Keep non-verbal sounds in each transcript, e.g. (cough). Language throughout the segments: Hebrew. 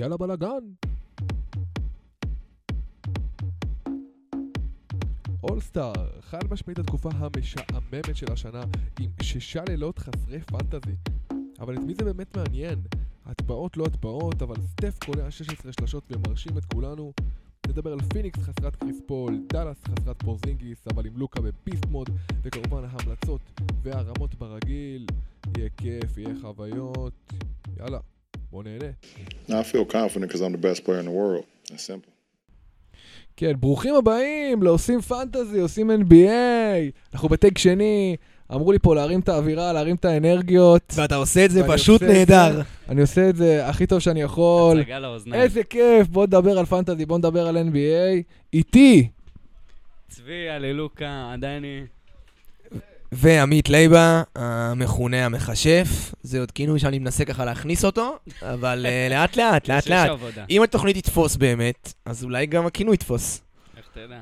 יאללה בלאגן. אולסטאר, חד משמעית התקופה המשעממת של השנה, עם שישה לילות חסרי פנטזי. אבל את מי זה באמת מעניין? הטבעות לא הטבעות, אבל סטף קולע 16 שלשות ומרשים את כולנו. נדבר על פיניקס חסרת קריס פול, דאלאס חסרת פורזינגיס, אבל עם לוקה ב beast mode, וכמובן ההמלצות והרמות כרגיל. יהיה כיף, יהיה חוויות. יאללה, בוא נהנה. I feel confident because I'm the best player in the world. That's simple. כן, ברוכים הבאים לעושים פנטזי, עושים NBA. אנחנו בטייק שני, אמרו לי פה להרים את האווירה, להרים את האנרגיות. ואתה עושה את זה פשוט נהדר. אני עושה את זה הכי טוב שאני יכול. הצגה לאוזניים. איזה כיף, בוא נדבר על פנטזי, בוא נדבר על NBA. איתי, צבי, הללוקה, עדני. ועמית לייבה, המכונה המכשף, זה עוד כינוי שאני מנסה ככה להכניס אותו, אבל אה, (laughs) לאט לאט, לאט לאט. אם התוכנית תתפוס באמת, אז אולי גם הכינוי יתפוס. איך אתה יודע?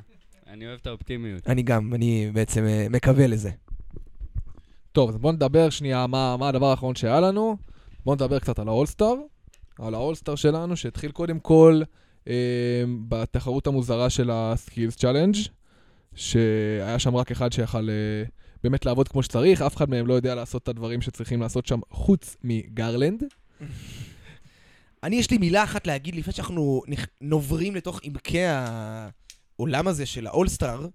אני אוהב את האופטימיות. אני גם, אני בעצם אה, מקווה לזה. טוב, אז בוא נדבר שנייה מה, מה הדבר האחרון שהיה לנו. בוא נדבר קצת על האולסטאר. על האולסטאר שלנו, שהתחיל קודם כל אה, בתחרות המוזרה של ה skills challenge, שהיה שם רק אחד שיכל אה, באמת לעבוד כמו שצריך, אף אחד מהם לא יודע לעשות את הדברים שצריכים לעשות שם חוץ מגרלנד. אני, יש לי מילה אחת להגיד לפני שאנחנו נוברים לתוך עמקי העולם הזה של האולסטאר.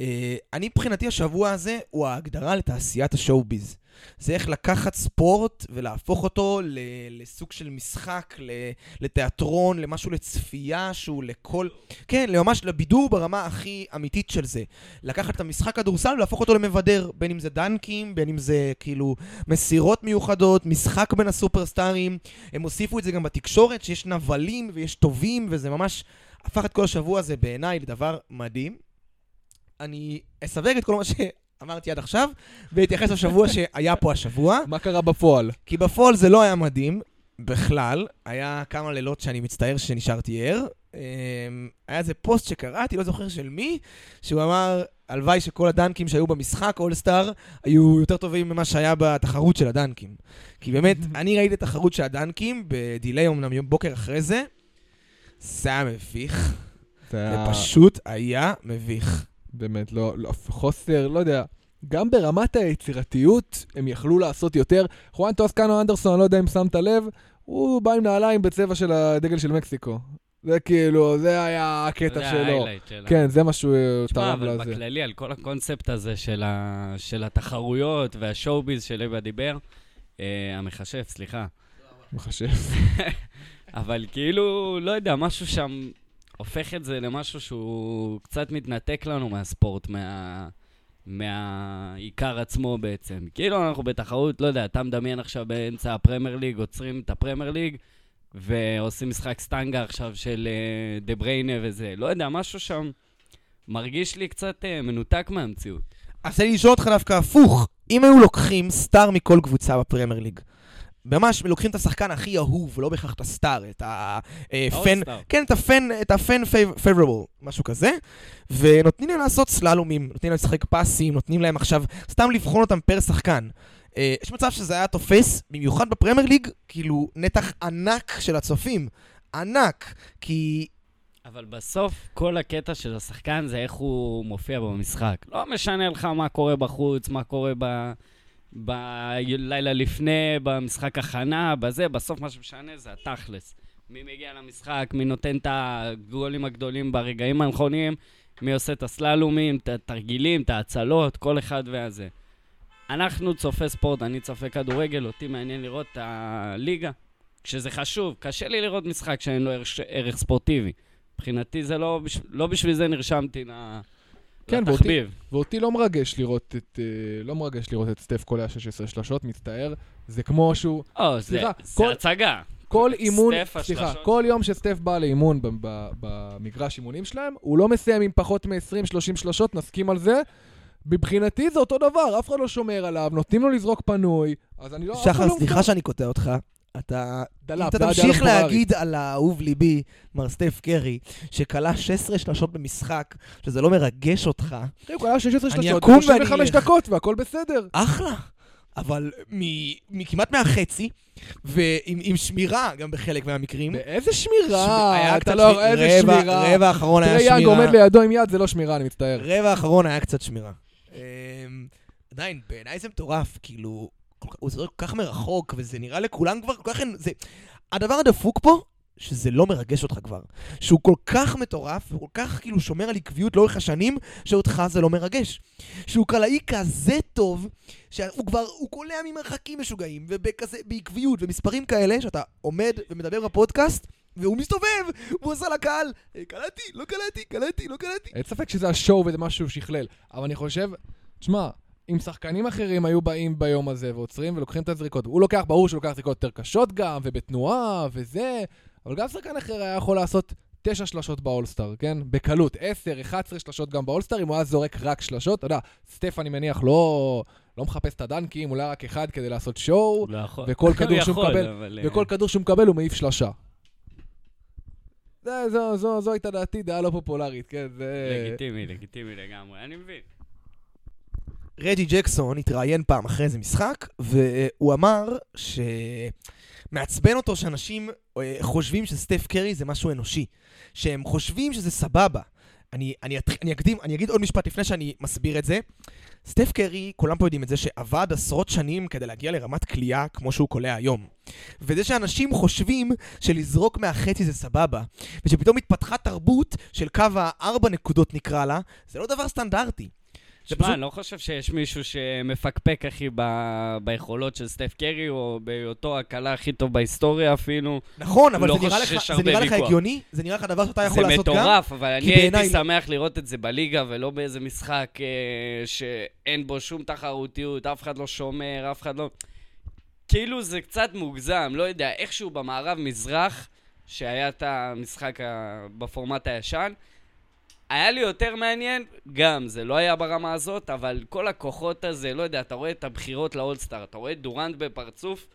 אה, אני, מבחינתי, השבוע הזה הוא ההגדרה לתעשיית השואו-ביז. זה איך לקחת ספורט ולהפוך אותו ל- לסוג של משחק, ל- לתיאטרון, למשהו לצפייה שהוא לכל... כן, ממש לבידור ברמה הכי אמיתית של זה. לקחת את המשחק כדורסל ולהפוך אותו למבדר, בין אם זה דנקים, בין אם זה כאילו מסירות מיוחדות, משחק בין הסופרסטארים. הם הוסיפו את זה גם בתקשורת, שיש נבלים ויש טובים, וזה ממש הפך את כל השבוע הזה בעיניי לדבר מדהים. אני אסווג את כל מה שאמרתי עד עכשיו, ואתייחס לשבוע שהיה פה השבוע, מה קרה בפועל? כי בפועל זה לא היה מדהים בכלל. היה כמה לילות שאני מצטער שנשארתי ער. אמ, היה איזה פוסט שקראתי, לא זוכר של מי, שהוא אמר, הלוואי שכל הדנקים שהיו במשחק, אולסטאר, היו יותר טובים ממה שהיה בתחרות של הדנקים. כי באמת, (laughs) אני ראיתי את התחרות של הדנקים בדיליי אמנם יום בוקר אחרי זה, זה היה מביך. זה פשוט היה מביך. באמת לא, לא, חוסר, לא יודע. גם ברמת היצירתיות הם יכלו לעשות יותר. חואן טוסקנו אנדרסון, אני לא יודע אם שמת לב, הוא בא עם נעליים בצבע של הדגל של מקסיקו. זה כאילו, זה היה הקטע זה שלו. שלה. כן, זה מה שהוא תשמע, תרם אבל לזה. בכללי, על כל הקונספט הזה של, ה... של התחרויות והשואו-ביז שלבה דיבר, אה, המכשף, סליחה. מחשב. (laughs) אבל כאילו, לא יודע, משהו שם הופך את זה למשהו שהוא קצת מתנתק לנו מהספורט, מה... מהעיקר עצמו בעצם. כאילו אנחנו בתחרות, לא יודע, אתה מדמיין עכשיו באמצע הפרמייר ליג, עוצרים את הפרמייר ליג, ועושים משחק סטנגה עכשיו של אה, דה בריינה וזה. לא יודע, משהו שם מרגיש לי קצת אה, מנותק מהמציאות. אז לי לשאול אותך דווקא הפוך. אם היו לוקחים star מכל קבוצה בפרמייר ליג, ממש לוקחים את השחקן הכי אהוב, לא בהכרח את ה star, את הפאן, האולסטאר. כן, את הפאן, את הפאן פייבורבל, משהו כזה, ונותנים להם לעשות סללומים, נותנים להם לשחק פסים, נותנים להם עכשיו, סתם לבחון אותם פר שחקן. אה, יש מצב שזה היה תופס, במיוחד בפרמייר ליג, כאילו נתח ענק של הצופים. ענק, כי אבל בסוף, כל הקטע של השחקן זה איך הוא מופיע במשחק. לא משנה לך מה קורה בחוץ, מה קורה ב... בלילה לפני, במשחק הכנה, בזה, בסוף מה שמשנה זה התכלס. מי מגיע למשחק, מי נותן את הגולים הגדולים ברגעים הנכונים, מי עושה את הסללומים, את התרגילים, את ההצלות, כל אחד והזה. אנחנו צופי ספורט, אני צופה כדורגל, אותי מעניין לראות את הליגה. כשזה חשוב, קשה לי לראות משחק שאין לו ערך, ערך ספורטיבי. מבחינתי זה לא. לא בשביל זה נרשמתי ל... כן, ואותי-. ואותי לא מרגש לראות את, אה, לא מרגש לראות את סטף קולע 16 שלשות, מצטער. זה כמו שהוא, או, זה, סליחה, זה כל- הצגה. כל אימון, סטף, סליחה, השלשות. כל יום שסטף בא לאימון במגרש אימונים שלהם, הוא לא מסיים עם פחות מ-20-30 שלשות, נסכים על זה. מבחינתי זה אותו דבר, אף אחד לא שומר עליו, נותנים לו לזרוק פנוי, אז אני לא... שחר, לא סליחה שאני קוטע אותך. אתה, דלאפ, אתה היה תמשיך. להגיד על האהוב ליבי, מר סטף קרי, שכלה 16 שלשות במשחק, שזה לא מרגש אותך, הוא קלע 16 אני שלשות, אקום ב-35 ואני. דקות והכל בסדר. אחלה. אבל מכמעט מהחצי, ועם עם שמירה גם בחלק מהמקרים. באיזה שמירה? היה אתה קצת לא, איזה שמירה? רבע האחרון היה תראה, יאנג שמירה. עומד לידו עם יד, זה לא שמירה, אני מצטער. רבע האחרון היה קצת שמירה. אמ, עדיין, בעיניי זה מטורף, כאילו, הוא זורק כל כך מרחוק, וזה נראה לכולם כבר כל כך... זה... הדבר הדפוק פה, שזה לא מרגש אותך כבר. שהוא כל כך מטורף, וכל כך כאילו שומר על עקביות לאורך השנים, שאותך זה לא מרגש. שהוא קלעי כזה טוב, שהוא כבר, הוא קולע ממרחקים משוגעים, ובכזה, בעקביות, ומספרים כאלה, שאתה עומד ומדבר בפודקאסט, והוא מסתובב, והוא עושה לקהל, "אה, קלעתי, לא קלעתי, קלעתי, לא קלעתי. אין ספק שזה השואו וזה משהו שכלל, אבל אני חושב, תשמע, אם שחקנים אחרים היו באים ביום הזה ועוצרים ולוקחים את הזריקות, הוא לוקח, ברור שהוא לוקח זריקות יותר קשות גם, ובתנועה, וזה, אבל גם שחקן אחר היה יכול לעשות תשע שלשות באולסטאר, כן? בקלות, עשר, 11 שלשות גם באולסטאר, אם הוא היה זורק רק שלשות, אתה יודע, סטף אני מניח לא, לא מחפש את הדנקים, אולי רק אחד כדי לעשות שואו, לא יכול. וכל (laughs) כדור שהוא מקבל- אבל, אה, וכל כדור שהוא מקבל הוא מעיף שלשה. זה, זו, זו, זו הייתה דעתי, דעה לא פופולרית, כן? זה... לגיטימי, לגיטימי לגמרי, אני מבין. רג'י ג'קסון התראיין פעם אחרי איזה משחק, והוא אמר שמעצבן אותו שאנשים אה, חושבים שסטף קרי זה משהו אנושי. שהם חושבים שזה סבבה. אני, אני, אני, אקדים, אני אגיד עוד משפט לפני שאני מסביר את זה. סטף קרי, כולם פה יודעים את זה, שעבד עשרות שנים כדי להגיע לרמת כליאה כמו שהוא קולע היום. וזה שאנשים חושבים שלזרוק מהחצי זה סבבה, ושפתאום התפתחה תרבות של קו הארבע נקודות נקרא לה, זה לא דבר סטנדרטי. זה שמע, פשוט- אני לא חושב שיש מישהו שמפקפק, אחי, ב- ביכולות של סטף קרי, או בהיותו הקלה הכי טוב בהיסטוריה אפילו. נכון, אבל לא זה נראה לך, זה נראה לך. הגיוני? זה נראה לך דבר שאתה יכול זה לעשות גם? מטורף, אבל אני כי הייתי בעיניי- שמח לראות את זה בליגה, ולא באיזה משחק אה, שאין בו שום תחרותיות, אף אחד לא שומר, אף אחד לא... כאילו זה קצת מוגזם, לא יודע, איכשהו במערב-מזרח, שהיה את המשחק בפורמט הישן, היה לי יותר מעניין, גם, זה לא היה ברמה הזאת, אבל כל הכוחות הזה, לא יודע, אתה רואה את הבחירות לאולסטאר, אתה רואה את דורנט בפרצוף,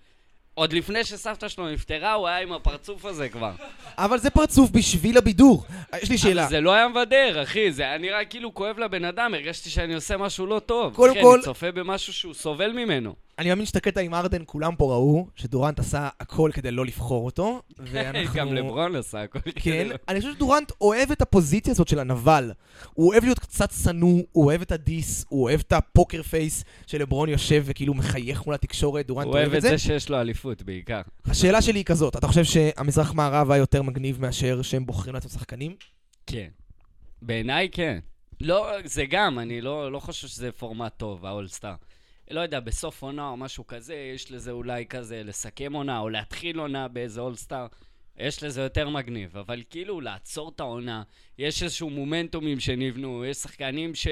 עוד לפני שסבתא שלו נפטרה, הוא היה עם הפרצוף הזה כבר. (laughs) אבל זה פרצוף בשביל הבידור. יש לי שאלה. זה לא היה מבדר, אחי, זה היה נראה כאילו כואב לבן אדם, הרגשתי שאני עושה משהו לא טוב. קודם אחי, כל- אני צופה במשהו שהוא סובל ממנו. אני מאמין שאתה קטע עם ארדן, כולם פה ראו שדורנט עשה הכל כדי לא לבחור אותו. (laughs) ואנחנו... גם לברון עשה הכל. כן, כדי לא- אני חושב שדורנט אוהב את הפוזיציה הזאת של הנבל. הוא אוהב להיות קצת שנוא, הוא אוהב את הדיס, הוא אוהב את הפוקר פייס שלברון יושב וכאילו מחייך מול התקשורת, דורנט הוא אוהב את זה שיש לו אליפות בעיקר. השאלה שלי היא כזאת, אתה חושב שהמזרח מערב היה יותר מגניב מאשר שהם בוחרים לעצמם שחקנים? כן. בעיניי כן. לא, זה גם, אני לא, לא חושב שזה פורמט טוב, האולסטאר. לא יודע, בסוף עונה או משהו כזה, יש לזה אולי כזה לסכם עונה, או להתחיל עונה באיזה אולסטאר. יש לזה יותר מגניב, אבל כאילו לעצור את העונה, יש איזשהו מומנטומים שנבנו, יש שחקנים ש...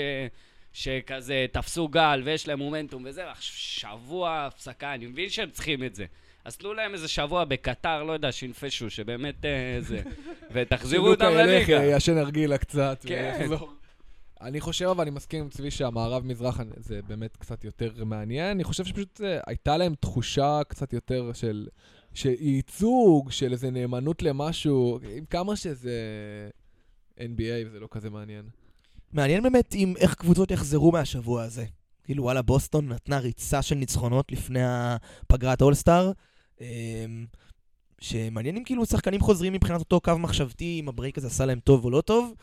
שכזה תפסו גל ויש להם מומנטום וזה, ועכשיו שבוע הפסקה, אני מבין שהם צריכים את זה. אז תנו להם איזה שבוע בקטר, לא יודע, שינפשו, שבאמת אה, זה, (laughs) ותחזירו אותם שלוקה ילך, לליגה. ישן הרגילה קצת, כן. ויחזור. אני חושב, אבל אני מסכים עם צבי שהמערב-מזרח זה באמת קצת יותר מעניין. אני חושב שפשוט אה, הייתה להם תחושה קצת יותר של... של ייצוג, של איזה נאמנות למשהו, עם כמה שזה NBA וזה לא כזה מעניין. מעניין באמת אם איך קבוצות יחזרו מהשבוע הזה. כאילו וואלה, בוסטון נתנה ריצה של ניצחונות לפני הפגרת אולסטאר. אמ, שמעניין אם כאילו שחקנים חוזרים מבחינת אותו קו מחשבתי, אם הברייק הזה עשה להם טוב או לא טוב.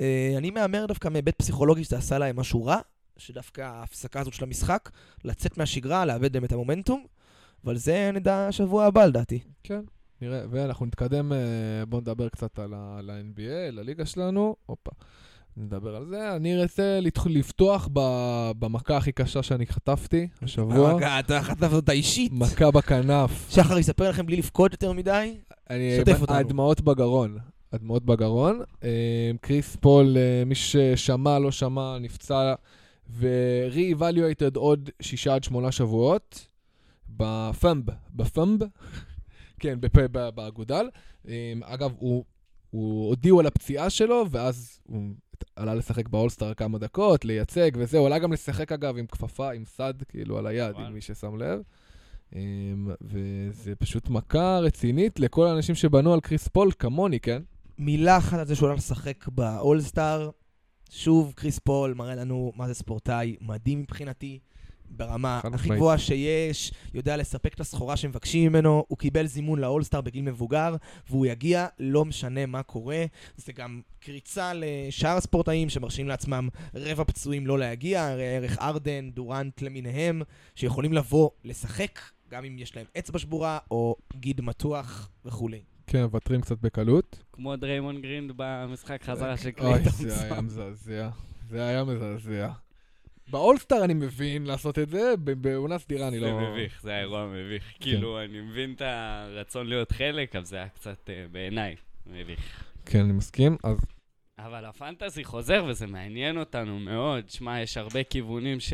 אה, אני מהמר דווקא מהיבט פסיכולוגי שזה עשה להם משהו רע, שדווקא ההפסקה הזאת של המשחק, לצאת מהשגרה, לאבד להם את המומנטום, אבל זה נדע שבוע הבא לדעתי. כן, נראה. ואנחנו נתקדם, אה, בואו נדבר קצת על ה-NBA, לליגה שלנו. הופה. נדבר על זה. אני ארצה לתח- לפתוח ב- במכה הכי קשה שאני חטפתי השבוע. אה, אתה חטפת אותה אישית. מכה בכנף. שחר יספר לכם בלי לבכות יותר מדי. אני, שתף אותנו. הדמעות בגרון. הדמעות בגרון. אה, קריס פול, אה, מי ששמע, לא שמע, נפצע, ו-re-evaluated עוד שישה עד שמונה שבועות. בפאמב, בפאמב, (laughs) כן, באגודל. אה, אגב, הוא, הוא הודיעו על הפציעה שלו, ואז הוא עלה לשחק באולסטאר כמה דקות, לייצג וזה, הוא עלה גם לשחק אגב עם כפפה, עם סד, כאילו על היד. אם מי ששם לב. וזה פשוט מכה רצינית לכל האנשים שבנו על קריס פול, כמוני, כן? מילה אחת על זה שהוא הולך לשחק באולסטאר. שוב, קריס פול מראה לנו מה זה ספורטאי מדהים מבחינתי. ברמה הכי. גבוהה שיש, יודע לספק את הסחורה שמבקשים ממנו, הוא קיבל זימון לאולסטאר בגיל מבוגר, והוא יגיע, לא משנה מה קורה. זה גם קריצה לשאר הספורטאים שמרשים לעצמם רבע פצועים לא להגיע, ערך ארדן, דורנט למיניהם, שיכולים לבוא לשחק, גם אם יש להם אצבע שבורה או גיד מתוח וכולי. כן, מוותרים קצת בקלות. כמו דריימון גרינד במשחק חזרה של אוי, קליי זה היה. מזעזע. זה היה מזעזע. באולסטאר אני מבין לעשות את זה, בעונה סדירה אני לא... זה מביך, זה היה אירוע מביך. כאילו, אני מבין את הרצון להיות חלק, אבל זה היה קצת, אה, בעיניי, מביך. כן, אני מסכים. אז אבל הפנטזי חוזר וזה מעניין אותנו מאוד. שמע, יש הרבה כיוונים ש...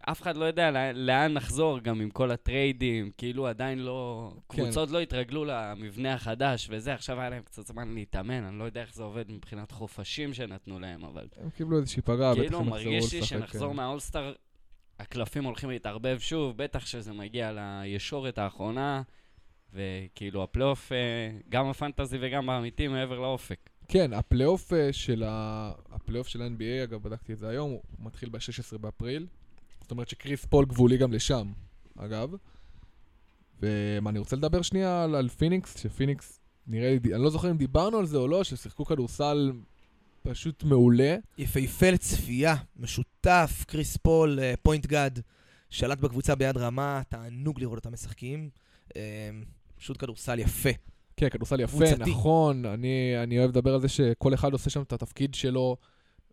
אף אחד לא יודע לאן- נחזור גם עם כל הטריידים, כאילו עדיין לא... כן. קבוצות לא התרגלו למבנה החדש וזה, עכשיו היה להם קצת זמן להתאמן, אני לא יודע איך זה עובד מבחינת חופשים שנתנו להם, אבל הם קיבלו איזושהי פגרה, בטח כאילו הם יחזרו מרגיש לי לשחק, שנחזור כן. מהאולסטאר, הקלפים הולכים להתערבב שוב, בטח שזה מגיע לישורת האחרונה, וכאילו הפלייאוף, אה, גם הפנטזי וגם האמיתי מעבר לאופק. כן, הפלייאוף אה, של ה... הפלייאוף של ה-NBA, אגב, בדקתי את זה היום, הוא מתחיל ב-16 באפריל. זאת אומרת שקריס פול גבולי גם לשם, אגב. ואני רוצה לדבר שנייה על, על פיניקס, שפיניקס, נראה לי, אני לא זוכר אם דיברנו על זה או לא, ששיחקו כדורסל פשוט מעולה. יפהפה לצפייה, משותף, קריס פול, אה, point god, שלט בקבוצה ביד רמה, תענוג לראות אותם משחקים. אה, פשוט כדורסל יפה. כן, כדורסל יפה, קבוצתי. נכון, אני, אני אוהב לדבר על זה שכל אחד עושה שם את התפקיד שלו,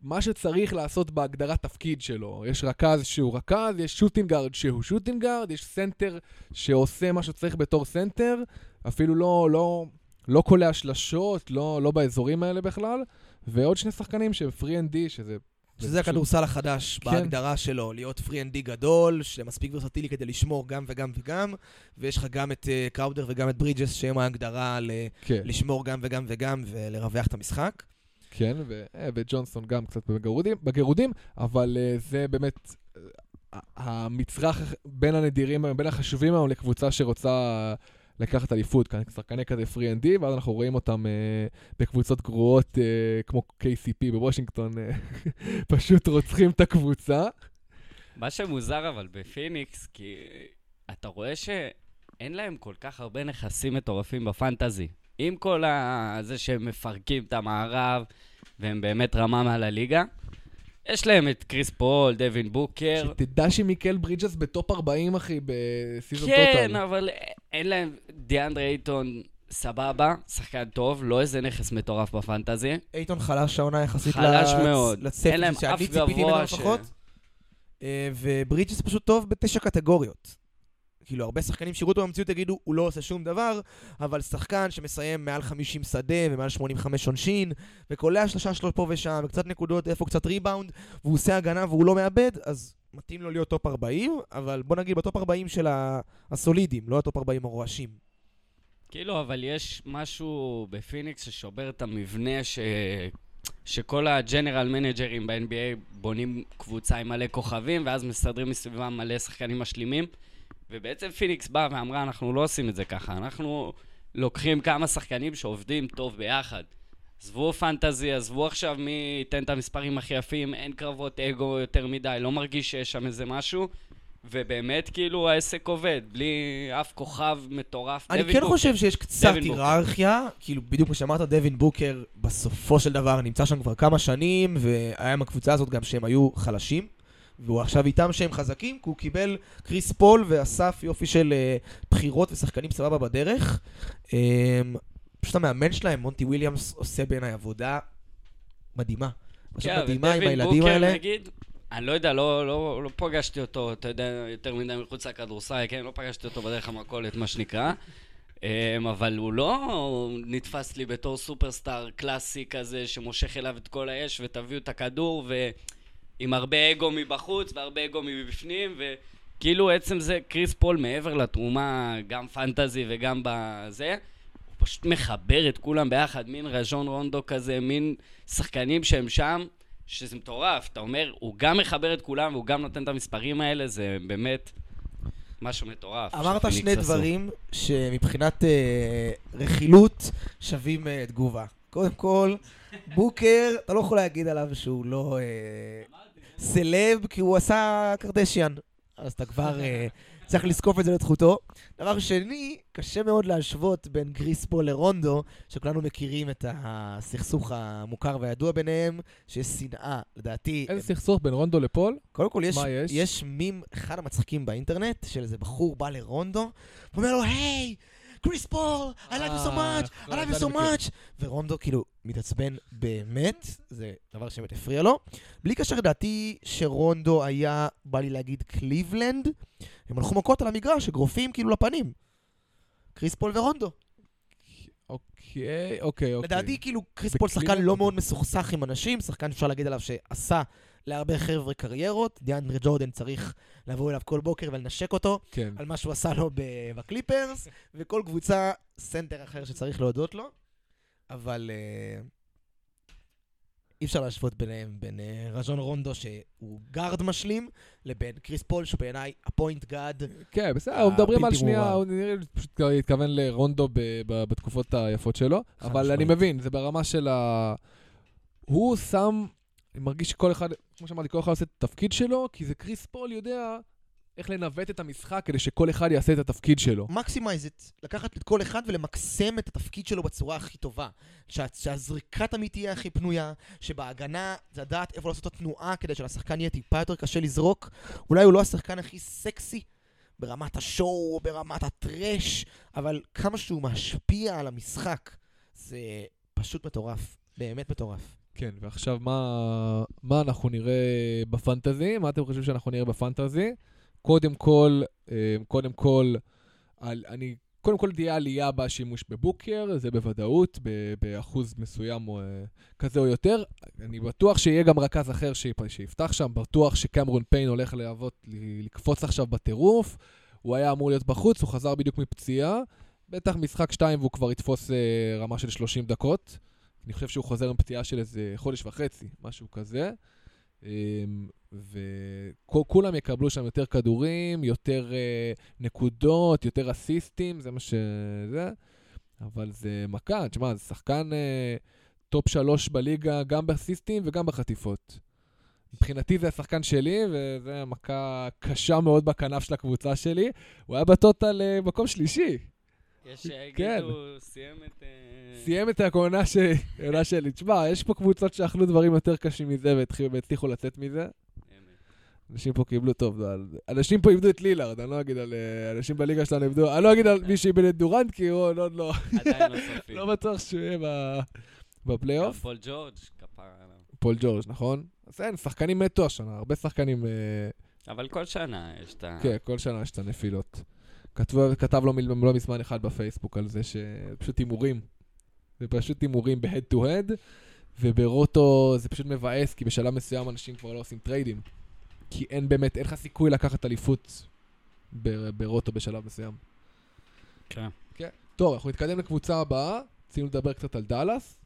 מה שצריך לעשות בהגדרת תפקיד שלו. יש רכז שהוא רכז, יש shooting guard שהוא shooting guard, יש סנטר שעושה מה שצריך בתור סנטר, אפילו לא, לא, לא קולע שלשות, לא, לא באזורים האלה בכלל, ועוד שני שחקנים שהם three and D, שזה... שזה פשוט- הכדורסל החדש כן. בהגדרה שלו, להיות three and D גדול, שמספיק ורסטילי כדי לשמור גם וגם וגם, ויש לך גם את אה, קראודר וגם את ברידג'ס, שהם ההגדרה ל- כן, לשמור גם וגם וגם ולרווח את המשחק. כן, אה, וג'ונסון גם קצת בגירודים, בגירודים אבל אה, זה באמת אה, המצרך בין הנדירים, בין החשובים היום לקבוצה שרוצה לקחת אליפות, שחקני כזה three and D, ואז אנחנו רואים אותם אה, בקבוצות גרועות אה, כמו KCP בוושינגטון, אה, (laughs) פשוט רוצחים את הקבוצה. מה שמוזר אבל בפיניקס, כי אתה רואה שאין להם כל כך הרבה נכסים מטורפים בפנטזי. עם כל ה... זה שהם מפרקים את המערב, והם באמת רמה מעל הליגה, יש להם את קריס פול, דווין בוקר. שתדע שמיקל ברידג'ס בטופ 40, אחי, ב season כן, total. אבל אין להם... דיאנדרה אייטון, סבבה, שחקן טוב, לא איזה נכס מטורף בפנטזי. אייטון חלש העונה יחסית חלש לצ- מאוד. לצפי שאני ציפיתי ממנו ש... לפחות. אה, וברידג'ס פשוט טוב בתשע קטגוריות. כאילו, הרבה שחקנים שיראו אותו במציאות יגידו, הוא לא עושה שום דבר, אבל שחקן שמסיים מעל 50 שדה ומעל 85 עונשין, וקולע שלושה שלוש פה ושם, וקצת נקודות, איפה קצת ריבאונד, והוא עושה הגנה והוא לא מאבד, אז מתאים לו להיות טופ 40, אבל בוא נגיד בטופ 40 של הסולידים, לא הטופ 40 הרועשים. כאילו, אבל יש משהו בפיניקס ששובר את המבנה ש... שכל ה general manager ים ב-NBA בונים קבוצה עם מלא כוכבים, ואז מסדרים מסביבם מלא שחקנים משלימים. ובעצם פיניקס באה ואמרה, אנחנו לא עושים את זה ככה, אנחנו לוקחים כמה שחקנים שעובדים טוב ביחד. עזבו פנטזי, עזבו עכשיו מי ייתן את המספרים הכי יפים, אין קרבות אגו יותר מדי, לא מרגיש שיש שם איזה משהו. ובאמת, כאילו, העסק עובד, בלי אף כוכב מטורף. אני כן בוקר. חושב שיש קצת. היררכיה, כאילו בדיוק כמו שאמרת, דווין בוקר בסופו של דבר נמצא שם כבר כמה שנים, והיה עם הקבוצה הזאת גם שהם היו חלשים, והוא עכשיו איתם שהם חזקים, כי הוא קיבל קריס פול ואסף יופי של אה, בחירות ושחקנים סבבה בדרך. אה, פשוט המאמן שלהם, מונטי וויליאמס, עושה בעיניי עבודה מדהימה. פשוט כן, מדהימה עם הילדים בוקר, האלה. נגיד, אני לא יודע, לא, לא, לא פגשתי אותו, אתה יודע, יותר מדי מחוץ לכדורסל, כן? לא פגשתי אותו בדרך המכולת, מה שנקרא. אמ, אבל הוא לא נתפס לי בתור סופרסטאר קלאסי כזה, שמושך אליו את כל האש, ותביאו את הכדור, ועם הרבה אגו מבחוץ והרבה אגו מבפנים, וכאילו עצם זה, קריס פול מעבר לתרומה, גם פנטזי וגם בזה, הוא פשוט מחבר את כולם ביחד, מין רז'ון רונדו כזה, מין שחקנים שהם שם, שזה מטורף. אתה אומר, הוא גם מחבר את כולם והוא גם נותן את המספרים האלה, זה באמת משהו מטורף. אמרת שני. דברים שמבחינת אה, רכילות שווים אה, תגובה. קודם כל, בוקר, אתה לא יכול להגיד עליו שהוא לא אה, סלב, כי הוא עשה קרדשיאן. אז אתה כבר אה, צריך לזקוף את זה לזכותו. דבר שני, קשה מאוד להשוות בין קריס פול לרונדו, שכולנו מכירים את הסכסוך המוכר והידוע ביניהם, שיש שנאה, לדעתי. איזה סכסוך בין רונדו לפול? קודם כל, יש, יש? יש מים, אחד המצחיקים באינטרנט, של איזה בחור בא לרונדו, ואומר לו, hey, קריס פול, I love you so אה, much, I לא, love you so אני מכיר. much. ורונדו כאילו מתעצבן באמת, זה דבר שבאמת הפריע לו. בלי קשר לדעתי שרונדו היה, בא לי להגיד קליבלנד, הם הלכו מכות על המגרש, אגרופים כאילו לפנים. קריס פול ורונדו. אוקיי, אוקיי, אוקיי. לדעתי, כאילו, קריס פול שחקן? לא מאוד מסוכסך עם אנשים, שחקן אפשר להגיד עליו שעשה להרבה חבר'ה קריירות. דיאנדרי ג'ורדן צריך לבוא אליו כל בוקר ולנשק אותו כן. על מה שהוא עשה לו בקליפרס, וכל קבוצה, סנטר אחר שצריך להודות לו. אבל אה, אי אפשר להשוות ביניהם, בין אה, רז'ון רונדו, שהוא גארד משלים, לבין קריס פול, שהוא בעיניי ה point god. כן, בסדר, מדברים על שנייה. הוא נראה לי פשוט התכוון לרונדו ב- ב- בתקופות היפות שלו, אבל אני. מבין, זה ברמה של ה... הוא שם, מרגיש שכל אחד, כמו שאמרתי, כל אחד עושה את התפקיד שלו, כי זה קריס פול יודע איך לנווט את המשחק כדי שכל אחד יעשה את התפקיד שלו. מקסימייז את, לקחת את כל אחד ולמקסם את התפקיד שלו בצורה הכי טובה. שה, שהזריקה תמיד תהיה הכי פנויה, שבהגנה זה לדעת איפה לעשות את התנועה כדי שלשחקן יהיה טיפה יותר קשה לזרוק. אולי הוא לא השחקן הכי סקסי ברמת השואו, ברמת הטרש, אבל כמה שהוא משפיע על המשחק, זה פשוט מטורף. באמת מטורף. כן, ועכשיו מה, מה אנחנו נראה בפנטזי? מה אתם חושבים שאנחנו נראה בפנטזי? קודם כל, אה, קודם כל, על, אני, קודם כל תהיה עלייה בשימוש בבוקר, זה בוודאות, ב- באחוז מסוים או, אה, כזה או יותר. אני בטוח שיהיה גם רכז אחר שיפ- שיפתח שם, בטוח שקמרון פיין הולך להוות, לקפוץ עכשיו בטירוף. הוא היה אמור להיות בחוץ, הוא חזר בדיוק מפציעה. בטח משחק 2 והוא כבר יתפוס אה, רמה של 30 דקות. אני חושב שהוא חוזר עם פציעה של איזה חודש וחצי, משהו כזה. אמ, וכולם יקבלו שם יותר כדורים, יותר אה, נקודות, יותר אסיסטים, זה מה שזה. אבל זה מכה, תשמע, זה שחקן אה, טופ שלוש בליגה, גם באסיסטים וגם בחטיפות. מבחינתי זה השחקן שלי, וזה מכה קשה מאוד בכנף של הקבוצה שלי. הוא היה ב total אה, מקום שלישי. יש כן. שיגידו, סיים את... אה, סיים את העונה שלי. (laughs) תשמע, יש פה קבוצות שאכלו דברים יותר קשים מזה והצליחו לצאת מזה. אנשים פה קיבלו טוב, לא, אנשים פה איבדו את לילארד, אני לא אגיד על... אה, אנשים בליגה שלנו איבדו, אני לא אגיד על מי שאיבד את דורנט, כי הוא עוד לא... עדיין לא סופי. (laughs) לא בטוח שהוא יהיה בפלייאוף. גם פול ג'ורג', כפרה עליו. פול ג'ורג', נכון? אז אין, שחקנים מתו השנה, הרבה שחקנים... אה, אבל כל שנה יש את ה... כן, כל שנה יש את הנפילות. כתב לו מל- לא מזמן אחד בפייסבוק על זה שפשוט הימורים. זה פשוט הימורים ב-head to head, וב roto זה פשוט מבאס, כי בשלב מסוים אנשים כבר לא עושים טריידים. כי אין באמת, אין לך סיכוי לקחת אליפות ב- ברוטו בשלב מסוים. כן. טוב, אנחנו נתקדם לקבוצה הבאה, רצינו לדבר קצת על דאלאס.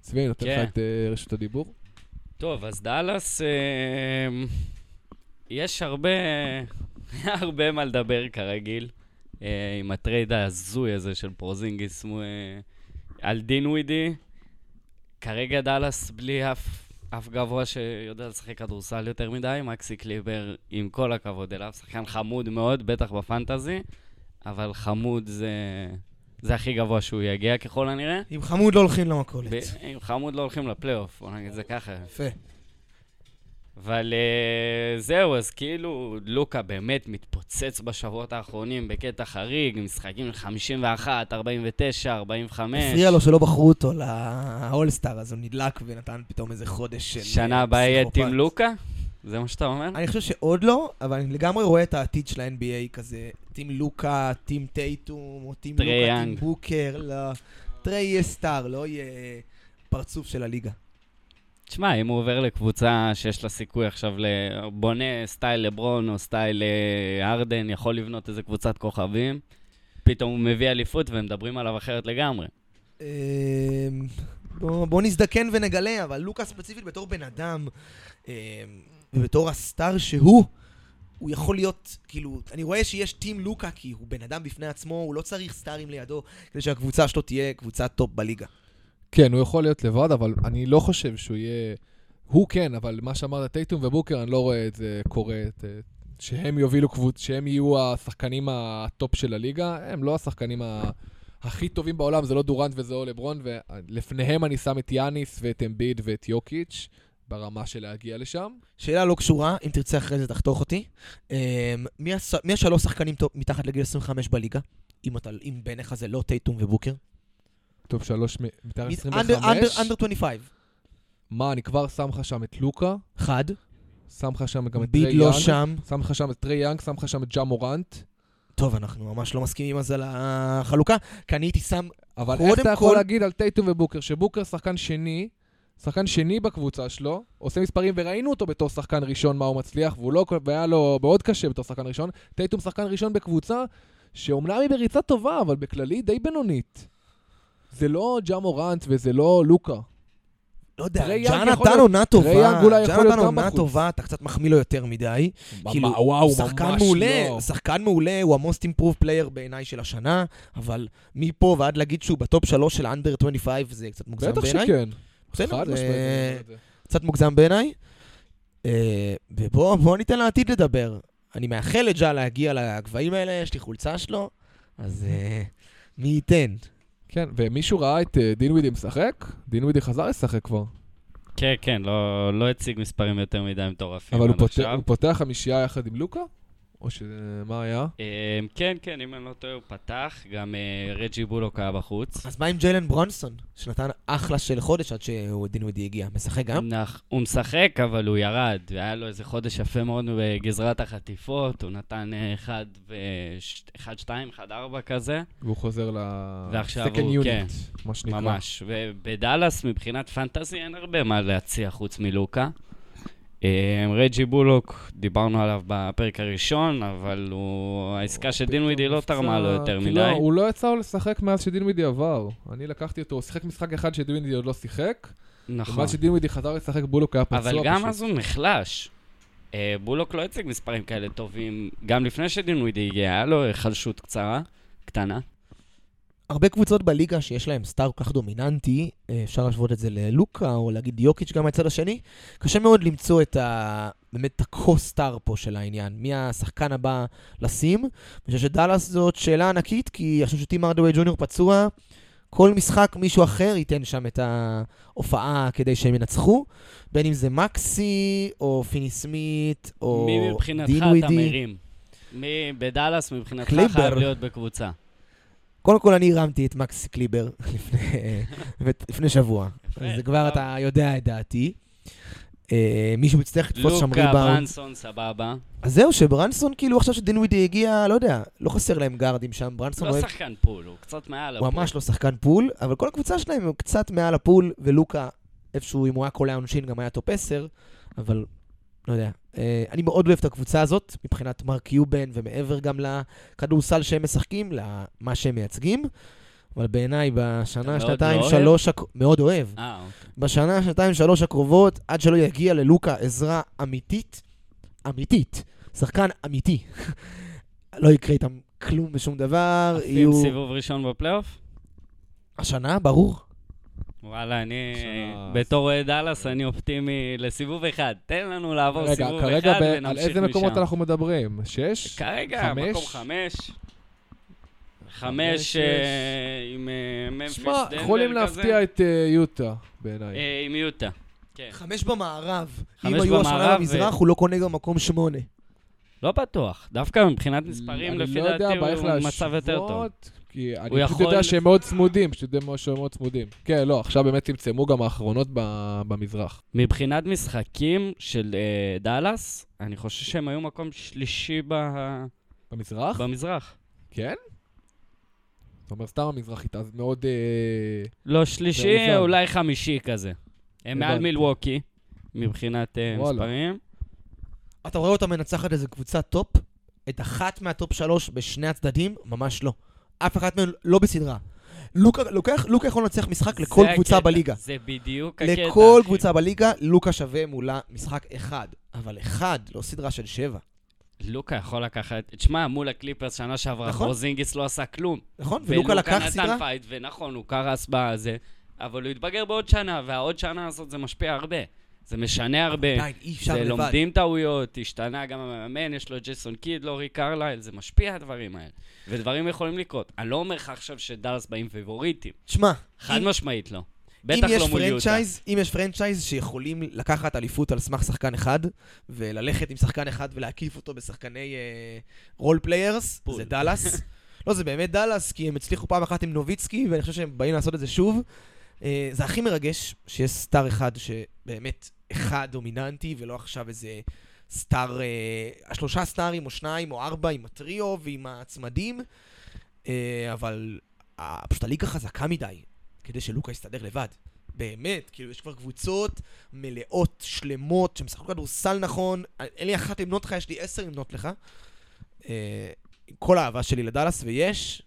צבי, אני נותן כן. לך את אה, רשות הדיבור. טוב, אז דאלאס, אה, יש הרבה, (laughs) הרבה מה לדבר כרגיל, אה, עם הטרייד ההזוי הזה של פורזינגיס אה, על דינווידי. כרגע דאלאס בלי אף, אף גבוה שיודע לשחק כדורסל יותר מדי, מקסי קליבר, עם כל הכבוד אליו, שחקן חמוד מאוד, בטח בפנטזי, אבל חמוד זה, זה הכי גבוה שהוא יגיע ככל הנראה. עם חמוד לא הולכים למכולת. ב- עם חמוד לא הולכים לפלייאוף, בוא נגיד זה ככה. יפה. אבל uh, זהו, אז כאילו לוקה באמת מתפוצץ בשבועות האחרונים בקטע חריג, משחקים 51, 49, 45. הפריע לו שלא בחרו אותו לאולסטאר, אז הוא נדלק ונתן פתאום איזה חודש של... שנה אה, הבאה יהיה. טים לוקה? זה מה שאתה אומר? אני חושב שעוד לא, אבל אני לגמרי רואה את העתיד של ה-NBA כזה, team לוקה, team טייטום, או team לוקה, team. בוקר, לא. טרי יהיה סטאר, לא יהיה פרצוף של הליגה. תשמע, אם הוא עובר לקבוצה שיש לה סיכוי עכשיו לבונה style לברון או style ארדן, יכול לבנות איזה קבוצת כוכבים, פתאום הוא מביא אליפות ומדברים עליו אחרת לגמרי. אמ, בוא, בוא נזדקן ונגלה, אבל לוקה ספציפית בתור בן אדם, אמ, ובתור הסטאר שהוא, הוא יכול להיות, כאילו, אני רואה שיש team לוקה, כי הוא בן אדם בפני עצמו, הוא לא צריך סטארים לידו, כדי שהקבוצה שלו תהיה קבוצת טופ בליגה. כן, הוא יכול להיות לבד, אבל אני לא חושב שהוא יהיה... הוא כן, אבל מה שאמרת, טייטום ובוקר, אני לא רואה את זה קורה, את, שהם יובילו קבוצ... שהם יהיו השחקנים הטופ של הליגה, הם לא השחקנים ה... הכי טובים בעולם, זה לא דורנט וזה לא לברון, ולפניהם אני שם את יאניס ואת אמביד ואת יוקיץ', ברמה של להגיע לשם. שאלה לא קשורה, אם תרצה אחרי זה תחתוך אותי. אמ, מי, השלוש שחקנים מתחת לגיל 25 בליגה? אם, אתה... אם בעיניך זה לא טייטום ובוקר? טוב, שלוש מ- מתחת מי- 25. under- under- under 25. מה, אני כבר שם לך שם את לוקה, חד. שם לך שם גם את טרי ביד לא יאנג, שם. שם לך שם את טרי יאנג, שם לך שם את ג'ה מורנט. טוב, אנחנו ממש לא מסכימים אז על החלוקה, כי אני הייתי שם... אבל איך אתה יכול כל- להגיד על טייטום ובוקר, שבוקר שחקן שני, שחקן שני בקבוצה שלו, עושה מספרים וראינו אותו בתור שחקן ראשון מה הוא מצליח, והוא לא, והיה לו מאוד קשה בתור שחקן ראשון. טייטום שחקן ראשון בקבוצה שאומנם היא בריצה טובה, אבל בכללי די בינונית. זה לא ג'ה מורנט וזה לא לוקה. לא יודע, ג'ה נתן עונה טובה, ג'ה נתן עונה. טובה, אתה קצת מחמיא לו יותר מדי. כאילו, וואו, שחקן מעולה, לא. שחקן מעולה, הוא ה-most improved player בעיניי של השנה, אבל מפה ועד להגיד שהוא בטופ שלוש של אנדר 25 זה קצת מוגזם בטח בעיניי. שכן. בסדר, זה זה. קצת מוגזם בעיניי. אה, ובואו בוא ניתן לעתיד לדבר. אני מאחל לג'ה להגיע לגבהים האלה, יש לי חולצה שלו, אז אה, מי ייתן? כן, ומישהו ראה את אה, דינווידי משחק? דינווידי חזר לשחק כבר. כן, כן, לא, לא הציג מספרים יותר מדי מטורפים אבל עד עכשיו. הוא פותח חמישייה יחד עם לוקה? או ש... מה היה? אה, כן, כן, אם אני לא טועה, הוא פתח, גם אה, רג'י בולוק היה בחוץ. אז מה עם ג'לן ברונסון, שנתן אחלה של חודש עד שדינווידי הגיע? משחק גם? נח, הוא משחק, אבל הוא ירד, והיה לו איזה חודש יפה מאוד בגזרת החטיפות, הוא נתן 1 ו-1, 2, 1, 4 כזה, והוא חוזר ל... ועכשיו second הוא- unit, כן, מה שנקרא. ממש. ובדאלאס, מבחינת פנטזי, אין הרבה מה להציע חוץ מלוקה. אה, רג'י בולוק, דיברנו עליו בפרק הראשון, אבל הוא... העסקה של דינווידי לא תרמה לו יותר כי מדי. לא, הוא לא יצא לו לשחק מאז שדינווידי עבר. אני לקחתי אותו, הוא שיחק משחק אחד שדינווידי עוד לא שיחק. נכון. ומאז שדינווידי חזר לשחק בולוק היה פצוע אבל פשוט. גם אז הוא נחלש. אה, בולוק לא הציג מספרים כאלה טובים, גם לפני שדינווידי הגיע, היה לו היחלשות קצרה, קטנה. הרבה קבוצות בליגה שיש להם סטאר כל כך דומיננטי, אה, אפשר להשוות את זה ללוקה, או להגיד יוקיץ' גם מהצד השני, קשה מאוד למצוא את ה... באמת את הקו-סטאר פה של העניין. מי השחקן הבא לשים? אני חושב שדאלאס זאת שאלה ענקית, כי עכשיו שטים ארדווי ג'וניור פצוע, כל משחק מישהו אחר ייתן שם את ההופעה כדי שהם ינצחו, בין אם זה מקסי, או פיני סמית, או מי מבחינתך אתה. מרים? מי בדאלאס מבחינתך קליבר. חייב להיות בקבוצה? קודם כל אני הרמתי את מקס קליבר (laughs) לפני, לפני שבוע. אז זה כבר. אתה יודע את דעתי. אה, מישהו יצטרך לתפוס שם לוקה, ריבאונד. ברנסון, סבבה. אז זהו, שברנסון, כאילו עכשיו שדינווידי הגיע, לא יודע, לא חסר להם גארדים שם, ברנסון לא אוהב... שחקן פול, הוא קצת מעל הוא הפול. ממש לא שחקן role, אבל כל הקבוצה שלהם הוא קצת מעל ה role, ולוקה, איפשהו, אם הוא היה קולע עונשין, גם היה טופ 10, אבל לא יודע. אה, אני מאוד אוהב את הקבוצה הזאת, מבחינת מארק קיובן, ומעבר גם לכדורסל שהם משחקים, למה שהם מייצגים. אבל בעיניי, בשנה, שנתיים, לא? שלוש, הק- מאוד אוהב. אה, אוקיי. בשנה, שנתיים, שלוש הקרובות, עד שלא יגיע ללוקה עזרה אמיתית, אמיתית, שחקן אמיתי. (laughs) לא יקרה איתם כלום ושום דבר, יהיו... סיבוב ראשון בפלייאוף? השנה, ברור. וואלה, אני בתור אוהד דאלאס, אני אופטימי לסיבוב אחד. תן לנו לעבור רגע, סיבוב כרגע אחד ב- על ונמשיך איזה מקומות משם. אנחנו מדברים? שש? כרגע, חמש? מקום חמש. חמש. אה, עם אה, ממפיס שמע, דנבר יכולים כזה. להפתיע את אה, יוטה, בעיניי. עם יוטה. כן. חמש במערב. אם היו השנה במערב, במזרח, הוא לא קונה גם מקום שמונה. לא בטוח. דווקא מבחינת מספרים, לפי לא דעתי, הוא במצב יותר טוב. כי אני פשוט יכול- יודע שהם מאוד צמודים, פשוט יודע שהם מאוד צמודים. כן, לא, עכשיו באמת צמצמו גם האחרונות ב- במזרח. מבחינת משחקים של אה, דאלאס, אני חושב שהם היו מקום שלישי ב- במזרח? במזרח. כן? זאת אומרת, סתם המזרחית, אז מאוד... אה, לא שלישי. אולי חמישי כזה. הם מעל. מילווקי, מבחינת אה. מספרים. אתה רואה אותה מנצחת איזה קבוצת טופ? את אחת מהטופ שלוש בשני הצדדים? ממש לא. אף אחת מהן לא בסדרה. לוקה, לוקח, לוקה יכול לנצח משחק לכל קבוצה הקטע, בליגה. זה בדיוק הקטע. לכל אחי. קבוצה בליגה, לוקה שווה מולה משחק אחד. אבל אחד, לא סדרה של שבע. לוקה יכול לקחת... תשמע, מול הקליפרס שנה שעברה, נכון. פורזינגיס לא עשה כלום. נכון? ולוקה לקח סדרה? נתן פייט, ונכון, הוא קרס בזה, אבל הוא התבגר בעוד שנה, והעוד שנה הזאת זה משפיע הרבה. זה משנה הרבה. עדיין, אי אפשר זה לבד. לומדים טעויות, השתנה גם המאמן, יש לו את ג'ייסון קיד, לא ריק קרלייל, זה משפיע הדברים האלה. ודברים יכולים לקרות. אני לא אומר לך עכשיו שדאלאס באים פייבוריטים. תשמע, חד אם- משמעית לא. בטח לא מול יוטה. אם יש franchise שיכולים לקחת אליפות על סמך שחקן אחד, וללכת עם שחקן אחד ולהקיף אותו בשחקני role players, role. זה דאלאס. (laughs) לא, זה באמת דאלאס, כי הם הצליחו פעם אחת עם נוביצקי, ואני חושב שהם באים לעשות את זה שוב. אה, זה הכי מרגש שיש סטאר אחד שבאמת אחד דומיננטי, ולא עכשיו איזה סטאר, אה, שלושה סטארים או שניים או ארבע עם הטריו ועם הצמדים, אה, אבל אה, פשוט הליגה חזקה מדי, כדי שלוקה יסתדר לבד. באמת, כאילו, יש כבר קבוצות מלאות, שלמות, שמשחקות כדורסל נכון. אין לי אחת למנות לך, יש לי עשר למנות לך. אה, כל האהבה שלי לדאלאס, ויש,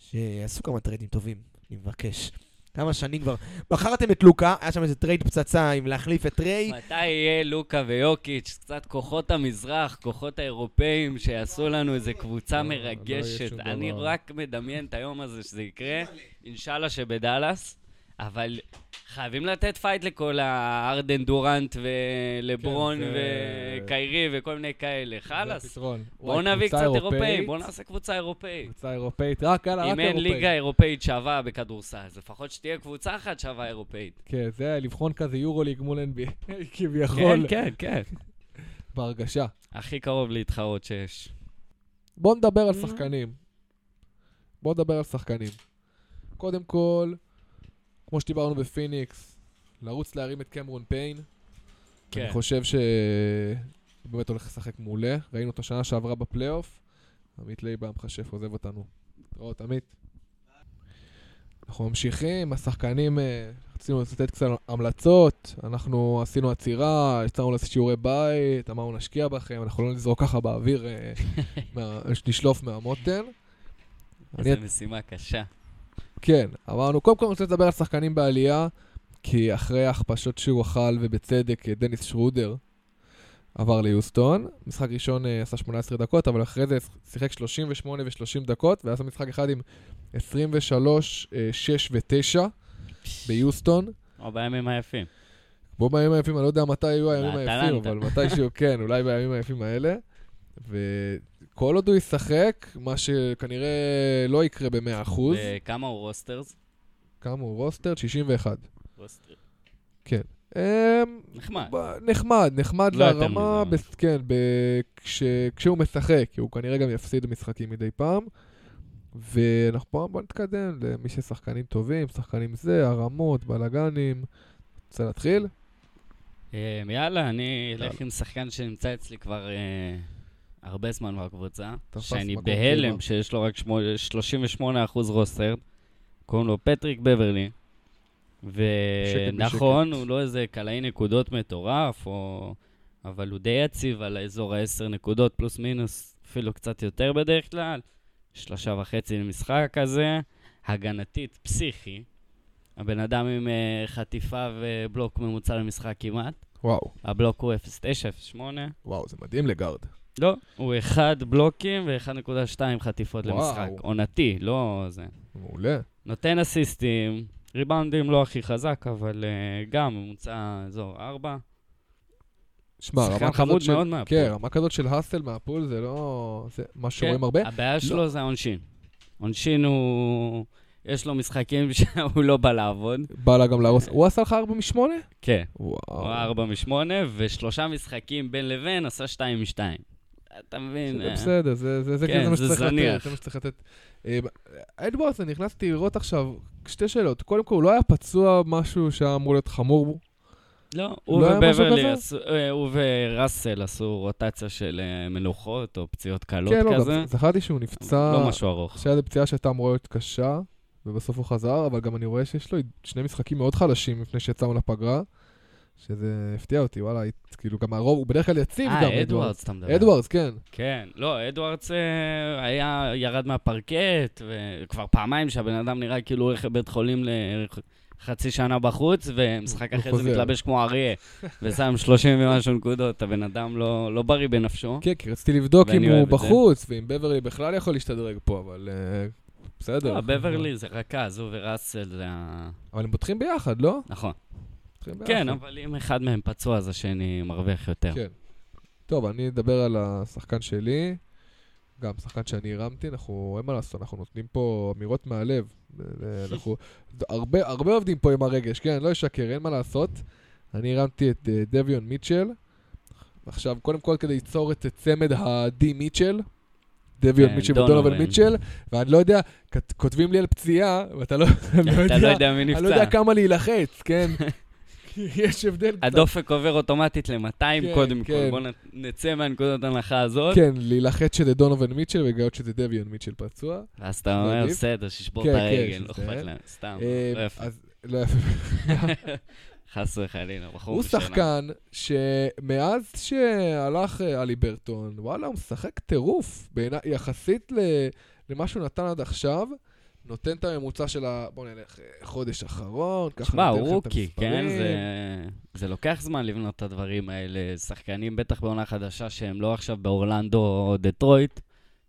שיעשו כמה טריידים טובים, אני מבקש. כמה שנים כבר. בחרתם את לוקה, היה שם איזה טרייד פצצה עם להחליף את טריי. מתי יהיה לוקה ויוקיץ', קצת כוחות המזרח, כוחות האירופאים, שיעשו לנו איזה קבוצה לא, לא יהיה מרגשת. אני. רק מדמיין את היום הזה שזה יקרה, אינשאללה שבדאלאס, אבל חייבים לתת פייט לכל הארדן דורנט ולברון כן, וקיירי וכל מיני כאלה. חלאס. בואו נביא קצת אירופאית, אירופאים, בואו נעשה קבוצה אירופאית. קבוצה אירופאית, רק יאללה, רק אם אין אירופאית. ליגה אירופאית שווה בכדורסל, אז לפחות שתהיה קבוצה אחת שווה אירופאית. כן, זה לבחון כזה יורוליג מול NBA, (laughs) כביכול, כן, כן, כן. (laughs) בהרגשה. הכי קרוב להתחרות שיש. בואו נדבר על. שחקנים. בואו נדבר על שחקנים. קודם כל, כמו שדיברנו בפיניקס, לרוץ להרים את קמרון פיין. כן. אני חושב שהוא באמת הולך לשחק מעולה. ראינו אותו שנה שעברה בפלייאוף. עמית לייבה המכשף עוזב אותנו. להתראות, עמית. אנחנו ממשיכים, השחקנים, אה, רצינו לתת קצת המלצות, אנחנו עשינו עצירה, יצרנו לעשות שיעורי בית, אמרנו נשקיע בכם, אנחנו לא נזרוק ככה באוויר, אה, (laughs) מה- נשלוף מהמותן. איזה משימה קשה. כן, אמרנו, קודם כל אני רוצה לדבר על שחקנים בעלייה, כי אחרי ההכפשות שהוא אכל, ובצדק, אה, דניס שרודר עבר ליוסטון. משחק ראשון אה, עשה 18 דקות, אבל אחרי זה שיחק 38 ו-30 דקות, שם משחק אחד עם 23, אה, 6 ו-9 ביוסטון. או בימים היפים. בו בימים היפים, אני לא יודע מתי היו הימים. היפים, אבל מתישהו, כן, אולי בימים היפים האלה. וכל עוד הוא ישחק, מה שכנראה לא יקרה ב-100%, וכמה הוא רוסטרס? כמה הוא רוסטר? 61. רוסטר. אמ, נחמד. ב- נחמד, נחמד לא לרמה. בס- כן, ב- כש- כשהוא משחק, כי הוא כנראה גם יפסיד משחקים מדי פעם. ואנחנו פה, בוא נתקדם למי ששחקנים טובים, שחקנים זה, הרמות, בלאגנים. רוצה להתחיל? אה, יאללה, אני. אלך עם שחקן שנמצא אצלי כבר אה, הרבה זמן בקבוצה. שאני בהלם. שיש לו רק שמו- 38% רוסטר. קוראים לו פטריק בברלי. ונכון. הוא לא איזה קלעי נקודות מטורף, או... אבל הוא די יציב על האזור ה-10 נקודות, פלוס מינוס, אפילו קצת יותר בדרך כלל. שלושה וחצי למשחק כזה. הגנתית, פסיכי. הבן אדם עם uh, חטיפה ובלוק ממוצע למשחק כמעט. וואו, הבלוק הוא 0.9, 0.8. וואו, זה מדהים לגארד. לא, הוא 1 בלוקים ו-1.2 חטיפות וואו. למשחק. עונתי, לא זה. מעולה. נותן אסיסטים, ריבאונדים לא הכי חזק, אבל uh, גם ממוצע אזור 4. שמע, רמה כזאת של... מאוד מהפול. כן, רמה כזאת של האסל מהפול זה לא... זה מה שרואים הרבה. הבעיה שלו זה העונשין. עונשין הוא... יש לו משחקים (laughs) שהוא לא בא לעבוד. בא לה גם להרוס. הוא עשה לך 4 מ-8? כן, וואו. הוא 4 מ-8, ושלושה משחקים בין לבין עשה 2 מ-2. אתה מבין? זה אה, בסדר, זה, זה, זה, כן, זה מה שצריך. לתת, זה מה שצריך לתת. אה, אדוארדס, אני נכנסתי לראות עכשיו שתי שאלות. קודם כל, הוא לא היה פצוע משהו שהיה אמור להיות חמור. לא, הוא לא ובברלי, כזה? אה, הוא וראסל עשו רוטציה של מנוחות או פציעות קלות כן, לא, כזה. זכרתי שהוא נפצע, לא משהו ארוך. שהיה איזו פציעה שהייתה אמורה להיות קשה, ובסוף הוא חזר, אבל גם אני רואה שיש לו שני משחקים מאוד חלשים לפני שיצאנו לפגרה, שזה הפתיע אותי, וואלה, כאילו גם הרוב, הוא בדרך כלל יציב גם, אה, אדוארדס אתה מדבר. אדוארדס, כן. כן, לא, אדוארדס אה, היה, ירד מהפרקט, וכבר פעמיים שהבן אדם נראה כאילו הולך לבית חולים לחצי שנה בחוץ, ומשחק אחרי זה. מתלבש כמו אריה, (laughs) ושם 30 ומשהו נקודות, הבן אדם לא, לא בריא בנפשו. כן, כי רציתי לבדוק אם הוא. בחוץ, ואם בברלי בכלל יכול להשתדרג פה, אבל אה, בסדר. לא, בברלי זה רכז, הוא וראסל זה ה... אבל הם פותחים ביחד, לא? נכון. כן, אבל אם אחד מהם פצוע, אז השני מרוויח יותר. כן. טוב, אני אדבר על השחקן שלי, גם שחקן שאני הרמתי, אנחנו, אין מה לעשות, אנחנו נותנים פה אמירות מהלב. אנחנו, הרבה, הרבה עובדים פה עם הרגש, כן, לא אשקר, אין מה לעשות. אני הרמתי את אה, דביון מיטשל. עכשיו, קודם כל כדי ליצור את צמד ה-D מיטשל, דביון כן, מיטשל דונובל. ודונובל מיטשל, ואני לא יודע, כותבים לי על פציעה, ואתה לא, (laughs) אני לא אתה לא יודע מי אני לא יודע נפצע. כמה להילחץ, כן? (laughs) כי (laughs) יש הבדל קצת. הדופק עובר אוטומטית ל-200 כן, קודם כן. כל. בואו נצא מהנקודת ההנחה הזאת. כן, להילחץ שזה דונובל מיטשל ולגלות שזה דביון מיטשל פצוע. ואז אתה אומר. בסדר, שישבור כן, את כן, הרגל, לא. אכפת להם, סתם, אה, לא יפה. אז לא יפה. (laughs) חס וחלילה, בחור הוא בשנה. שחקן שמאז שהלך אה, אלי ברטון, וואלה, הוא משחק טירוף. יחסית למה שהוא נתן עד עכשיו, נותן את הממוצע של ה... בוא נלך, אה, חודש אחרון, ככה הוא לכם את רוקי, כן? המספרים. זה- זה לוקח זמן לבנות את הדברים האלה. שחקנים, בטח בעונה חדשה, שהם לא עכשיו באורלנדו או דטרויט,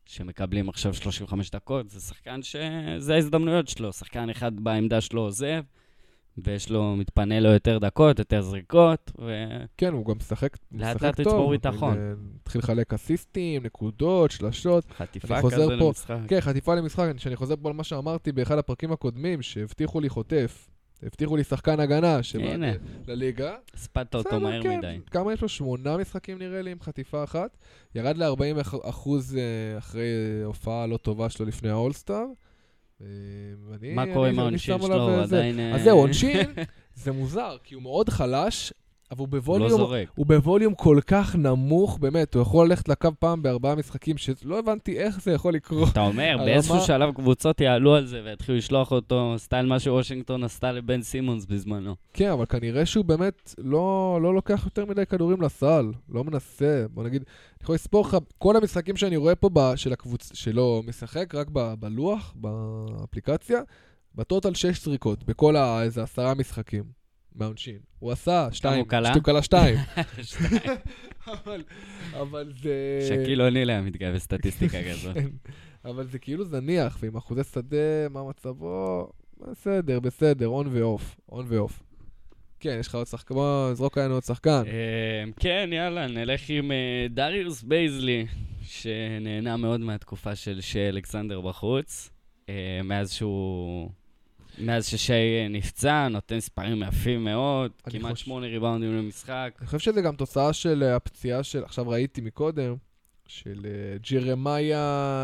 שמקבלים עכשיו 35 דקות, זה שחקן שזה ההזדמנויות שלו. שחקן אחד בעמדה שלו עוזב, ויש לו, מתפנה לו יותר דקות, יותר זריקות, ו... כן, הוא גם משחק לאט משחק לאט טוב. יצבור ביטחון. אה, התחיל לחלק אסיסטים, נקודות, שלשות. חטיפה כזה פה- למשחק. כן, חטיפה למשחק, כשאני חוזר פה על מה שאמרתי באחד הפרקים הקודמים, שהבטיחו לי חוטף. הבטיחו לי שחקן הגנה שבא הנה. לליגה. הספדת אותו מהר כן. מדי. כמה יש לו? שמונה משחקים נראה לי עם חטיפה אחת. ירד ל-40 אחוז אה, אחרי הופעה לא טובה שלו לפני האולסטאר. אה, מה קורה עם העונשין שלו? אה. עדיין... אה, אז זהו, עונשין, (laughs) זה מוזר, כי הוא מאוד חלש, אבל הוא הוא לא בווליום, זורק. הוא בווליום כל כך נמוך, באמת, הוא יכול ללכת לקו פעם בארבעה משחקים, שלא הבנתי איך זה יכול לקרות. אתה אומר, באיזשהו שלב קבוצות יעלו על זה ויתחילו לשלוח אותו, סטייל מה שוושינגטון עשתה לבן סימונס בזמנו. כן, אבל כנראה שהוא באמת לא, לא לוקח יותר מדי כדורים לסל, לא מנסה. בוא נגיד, אני יכול לספור לך, כל המשחקים שאני רואה פה ב, של הקבוצ... שלו משחק, רק ב, בלוח, באפליקציה, ב total שש זריקות, בכל ה... איזה עשרה משחקים מהעונשין. הוא עשה שתיים, הוא קלע? (laughs) שתיים. אבל, אבל זה... שקיל אוניל היה מתגאה בסטטיסטיקה (laughs) כזאת. כן, אבל זה כאילו זניח, ועם אחוזי שדה, מה מצבו? בסדר, בסדר, on ו off, on ו off. כן, יש לך עוד שחקן, בוא נזרוק עלינו עוד שחקן. אה, כן, יאללה, נלך עם אה, דריוס בייזלי, שנהנה מאוד מהתקופה של אלכסנדר בחוץ. אה, מאז שהוא... מאז ששי נפצע, נותן מספרים יפים מאוד, כמעט חושב- שמונה ריבאונדים למשחק. אני חושב שזה גם תוצאה של אה, הפציעה של, עכשיו ראיתי מקודם, של אה, ג'רמיה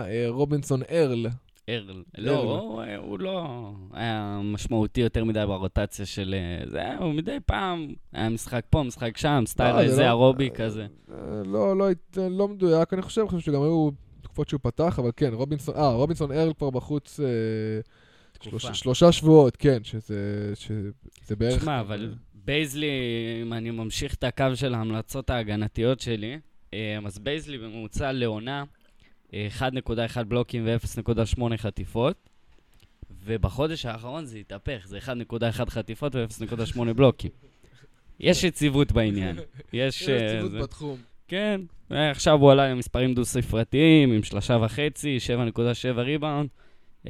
אה, רובינסון ארל. ארל. לא, הוא, הוא לא היה משמעותי יותר מדי ברוטציה של אה, זה, הוא מדי פעם היה משחק פה, משחק שם, סטייל לא, זה איזה לא- אירובי כזה. אה, לא, לא, לא מדויק, אני חושב, חושב שגם היו תקופות שהוא פתח, אבל כן, רובינסון, אה, רובינסון ארל כבר בחוץ אה, תקופה. שלוש, שלושה שבועות, כן, שזה, שזה בערך... תשמע, אבל בייזלי, אם אני ממשיך את הקו של ההמלצות ההגנתיות שלי, אה, אז בייזלי בממוצע לעונה, אה, 1.1 בלוקים ו-0.8 חטיפות, ובחודש האחרון זה התהפך, זה 1.1 חטיפות ו-0.8 בלוקים. יש יציבות בעניין. יש... יש אה, יציבות זה- בתחום. כן, עכשיו הוא עלה עם מספרים דו-ספרתיים, עם שלושה וחצי, 7.7 ריבאונד, אה, 1.3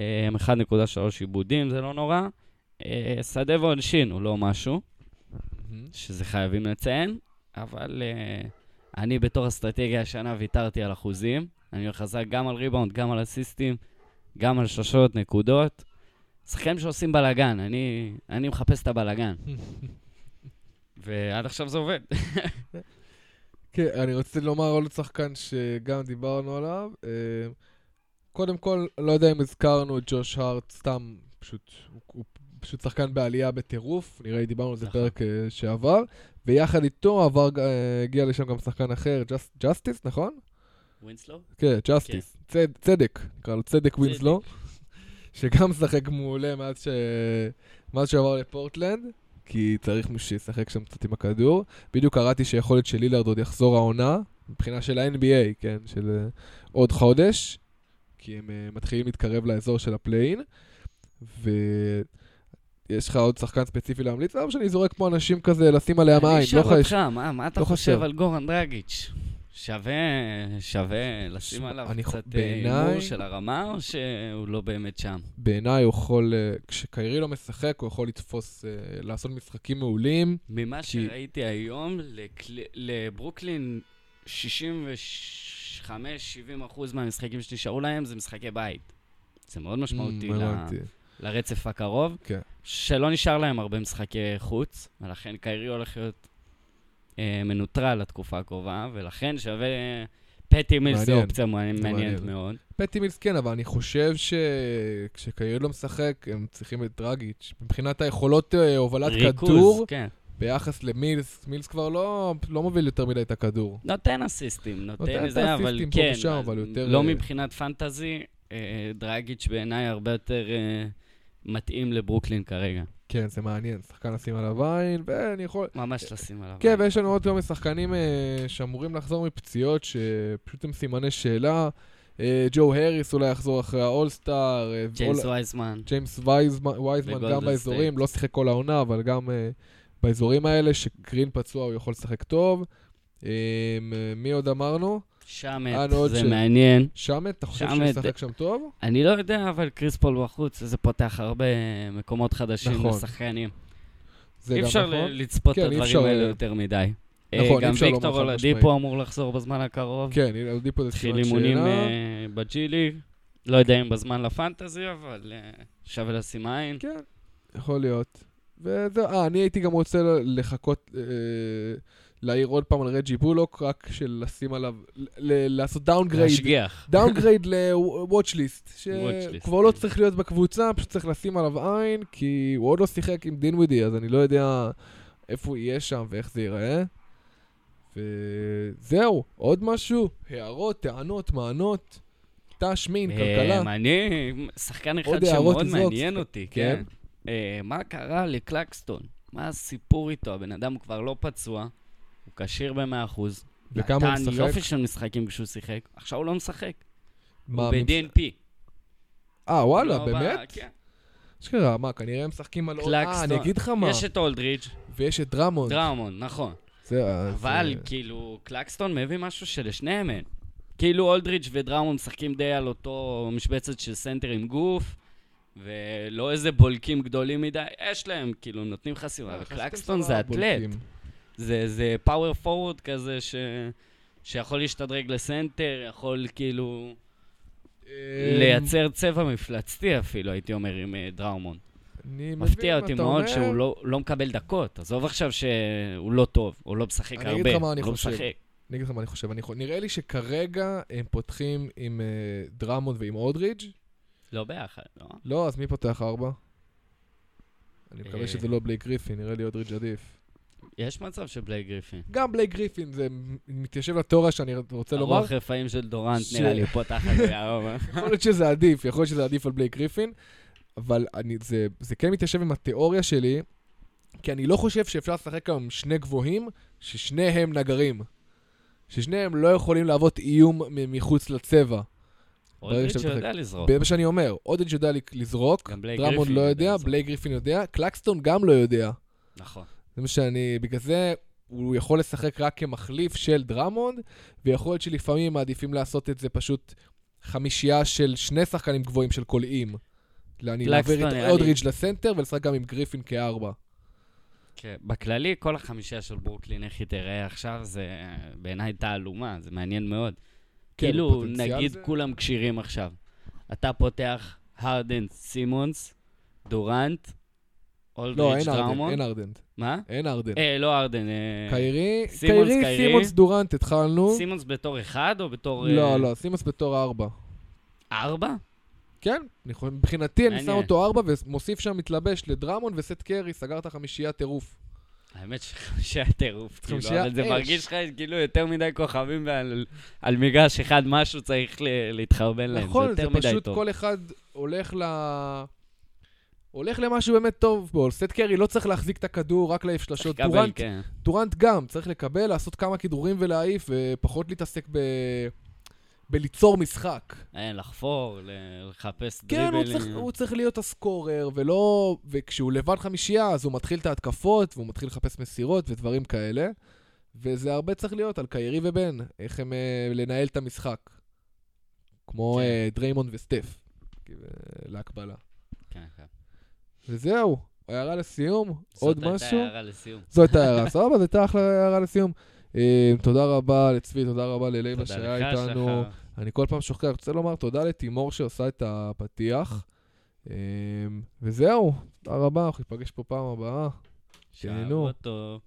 עיבודים, זה לא נורא. אה, שדה ועונשין הוא לא משהו. שזה חייבים לציין, אבל אה, אני בתור אסטרטגיה השנה ויתרתי על אחוזים. אני חזק גם על ריבאונד, גם על אסיסטים, גם על שלושות, נקודות. שחקנים שעושים בלאגן, אני, אני מחפש את הבלאגן. (laughs) ועד עכשיו זה עובד. כן, אני רוצה לומר עוד שחקן שגם דיברנו עליו. קודם כל, לא יודע אם הזכרנו את ג'וש הארט, סתם, פשוט, הוא, הוא פשוט שחקן בעלייה בטירוף, נראה לי דיברנו על זה נכון. פרק אה, שעבר, ויחד איתו עבר, אה, הגיע לשם גם שחקן אחר, ג'סטיס, נכון? ווינסלו? כן, ג'סטיס, צד, צדק, נקרא לו צדק ווינסלו, שגם משחק מעולה מאז, ש... מאז שעבר לפורטלנד, כי צריך מישהו שישחק שם קצת עם הכדור. בדיוק קראתי שיכול להיות שלילארד עוד יחזור העונה, מבחינה של ה-NBA, כן, של אה, עוד חודש, כי הם אה, מתחילים להתקרב לאזור של ה play-in, ויש לך עוד שחקן ספציפי להמליץ עליו, שאני זורק פה אנשים כזה לשים עליהם אני עין, אשאל לא. אותך, מה, מה אתה לא חושב חסר. על גורן דרגיץ'? שווה, שווה לשים עליו אני קצת אה, בעיניי- הימור של הרמה, או שהוא לא באמת שם? בעיניי הוא יכול, אה, כשקיירי לא משחק, הוא יכול לתפוס, אה, לעשות משחקים מעולים. ממה כי- שראיתי היום, לקל... לברוקלין 65-70 אחוז מהמשחקים שנשארו להם זה משחקי בית. זה מאוד משמעותי Mm, ל... לרצף הקרוב, כן. שלא נשאר להם הרבה משחקי חוץ, ולכן קיירי הולך להיות אה, מנוטרל לתקופה הקרובה, ולכן שווה... פטי מילס זה. אופציה מעניינת מעניין. מאוד. פטי מילס כן, אבל אני חושב שכשקיירי לא משחק, הם צריכים את דרגיץ'. מבחינת היכולות אה, הובלת ריכוז, כדור, כן. ביחס למילס, מילס כבר לא, לא מוביל יותר מדי את הכדור. נותן אסיסטים, נותן נותן את זה, אבל כן, ושם, אבל יותר, לא אה, מבחינת פנטזי, אה, דרגיץ' בעיניי הרבה יותר אה, מתאים לברוקלין כרגע. כן, זה מעניין, שחקן לשים עליו עין, ואני יכול... ממש לשים עליו. כן, עין. ויש לנו עוד כמה שחקנים שאמורים לחזור מפציעות, שפשוט הם סימני שאלה. ג'ו הריס אולי יחזור אחרי האולסטאר. ג'יימס וייזמן. ג'יימס וייזמן, גם באזורים. לא שיחק כל העונה, אבל גם אה, באזורים האלה, כשגרין פצוע הוא יכול לשחק טוב. אה, מי עוד אמרנו? שמט, אה, זה ש- מעניין. שמט, אתה חושב שהוא ישחק שם טוב? אני לא יודע, אבל קריס פול בחוץ, זה פותח הרבה מקומות חדשים נכון. לשחקנים. אי אפשר נכון. לצפות כן, את הדברים אפשר, האלה אה, יותר מדי. נכון, גם לומר ויקטור אולדיפו. אמור לחזור בזמן הקרוב. כן, הנה, אולדיפו זה התחיל סימן אימונים שאלה. אה, בג'י ליג. לא יודע אם בזמן לפנטזי, אבל שווה לשים עין. כן, יכול להיות. וזהו, אה, אני הייתי גם רוצה לחכות, אה, להעיר עוד פעם על רג'י בולוק, רק של לשים עליו, ל- לעשות downgrade, להשגיח. downgrade ל-watch list, Watch list, שכבר לא כן. צריך להיות בקבוצה, פשוט צריך לשים עליו עין, כי הוא עוד לא שיחק עם דינווידי, אז אני לא יודע איפה הוא יהיה שם ואיך זה ייראה. וזהו, עוד משהו? הערות, טענות, מענות, תש, מין, כלכלה. אה, אני, שחקן אחד שמאוד. מעניין אותי, כן. אה, מה קרה לקלקסטון? מה הסיפור איתו? הבן אדם כבר לא פצוע, הוא כשיר ב-100%. וכמה הוא נתן משחק? יופי של משחקים כשהוא שיחק, עכשיו הוא לא משחק. מה, הוא? ב-DNP. אה, וואלה, לא באמת? כן. אשכרה, מה, כנראה הם משחקים על... אה, קלקסטון. אני אגיד לך מה. יש את אולדריץ', ויש את דרמונד. דרמונד, נכון. זה, אז, אבל אה, כאילו, קלקסטון מביא משהו שלשניהם אין. כאילו אולדריץ' ודרמונד משחקים די על אותו משבצת של סנטר עם גוף, ולא איזה בולקים גדולים מדי, יש להם, כאילו, נותנים חסימה. אבל חסידים קלקסטון סבבה, זה אתלט. זה, זה power forward כזה ש... שיכול להשתדרג לסנטר, יכול כאילו אה, לייצר צבע מפלצתי אפילו, הייתי אומר, עם אה, דרמונד. אני מבין מפתיע מה אותי אתה מאוד אומר. שהוא לא, לא מקבל דקות. עזוב עכשיו שהוא לא טוב, הוא לא משחק אני הרבה. הוא לא חושב. משחק. אני אגיד לך מה אני חושב. אני, נראה לי שכרגע הם פותחים עם אה, דרמונד ועם אולדריג'. לא ביחד, לא? לא, אז מי פותח ארבע? אני מקווה אה. שזה לא בלייק גריפין, נראה לי אולדריג' עדיף. יש מצב שבלייק גריפין. גם בלייק גריפין, זה מתיישב לתיאוריה שאני רוצה לומר. הרוח רפאים של דורנט נראה לי פותחת ביום. (laughs) יכול להיות שזה עדיף, יכול להיות שזה עדיף על בלייק גריפין, אבל אני, זה, זה כן מתיישב עם התיאוריה שלי, כי אני לא חושב שאפשר לשחק היום שני גבוהים, ששניהם נגרים. ששניהם לא יכולים להוות איום מחוץ לצבע. אולדריץ' שאתה יודע. לזרוק. זה מה שאני אומר, אולדריג' יודע לי- לזרוק, דרמונד גריפין לא יודע יודע. בלייק גריפין יודע, קלקסטון גם לא יודע. נכון. זה מה שאני, בגלל זה הוא יכול לשחק רק כמחליף של דרמונד, ויכול להיות שלפעמים מעדיפים לעשות את זה פשוט חמישייה של שני שחקנים גבוהים של קולעים. אני להעביר את אולדריג' לסנטר ולשחק גם עם גריפין כארבע. כן, בכללי, כל החמישייה של ברוקלין, איך היא תראה עכשיו, זה בעיניי תעלומה, זה מעניין מאוד. כן, כאילו, נגיד זה- כולם כשירים עכשיו. אתה פותח הרדן, סימונס, דורנט, לא, אולדריץ' אין ארדן, דראומון. אין ארדן. מה? אין ארדן. אה, לא ארדן. אה, קיירי, סימונס, קיירי, קיירי. סימונס דורנט התחלנו. סימונס בתור אחד או בתור... לא, אה, לא, סימונס בתור ארבע. ארבע? כן, אני חושב- מבחינתי אני שם. אותו ארבע ומוסיף שם מתלבש לדרמון וסט קרי, סגר את החמישייה טירוף. האמת שחמישייה טירוף, כאילו, אבל זה. מרגיש לך כאילו יותר מדי כוכבים ועל על מגרש אחד משהו צריך להתחרבן להם, זה נכון, זה יותר מדי פשוט טוב. כל אחד הולך ל... הולך למשהו באמת טוב בו. סט קרי לא צריך להחזיק את הכדור, רק להעיף שלשות. טורנט, כן. טורנט גם, צריך לקבל, לעשות כמה כדרורים ולהעיף, ופחות להתעסק ב... בליצור משחק. אין, לחפור, ל- לחפש כן, הוא דריבלים. צריך, הוא צריך להיות הסקורר, ולא... וכשהוא לבד חמישייה, אז הוא מתחיל את ההתקפות, והוא מתחיל לחפש מסירות ודברים כאלה. וזה הרבה צריך להיות על קיירי ובן, איך הם אה, לנהל את המשחק. כמו כן. אה, דריימונד וסטף, אה, להקבלה. כן, כן. וזהו, הערה לסיום, עוד זאת משהו? הייתה הערה לסיום. זו הייתה הערה, סבבה, זו הייתה אחלה הערה לסיום. אה, תודה רבה לצבי, תודה רבה ללייבה שהיה איתנו. אני כל פעם שוכח, רוצה לומר תודה לתימור שעושה את הפתיח. אה, וזהו, תודה רבה, אנחנו ניפגש פה פעם הבאה. תהנו. שבוע טוב.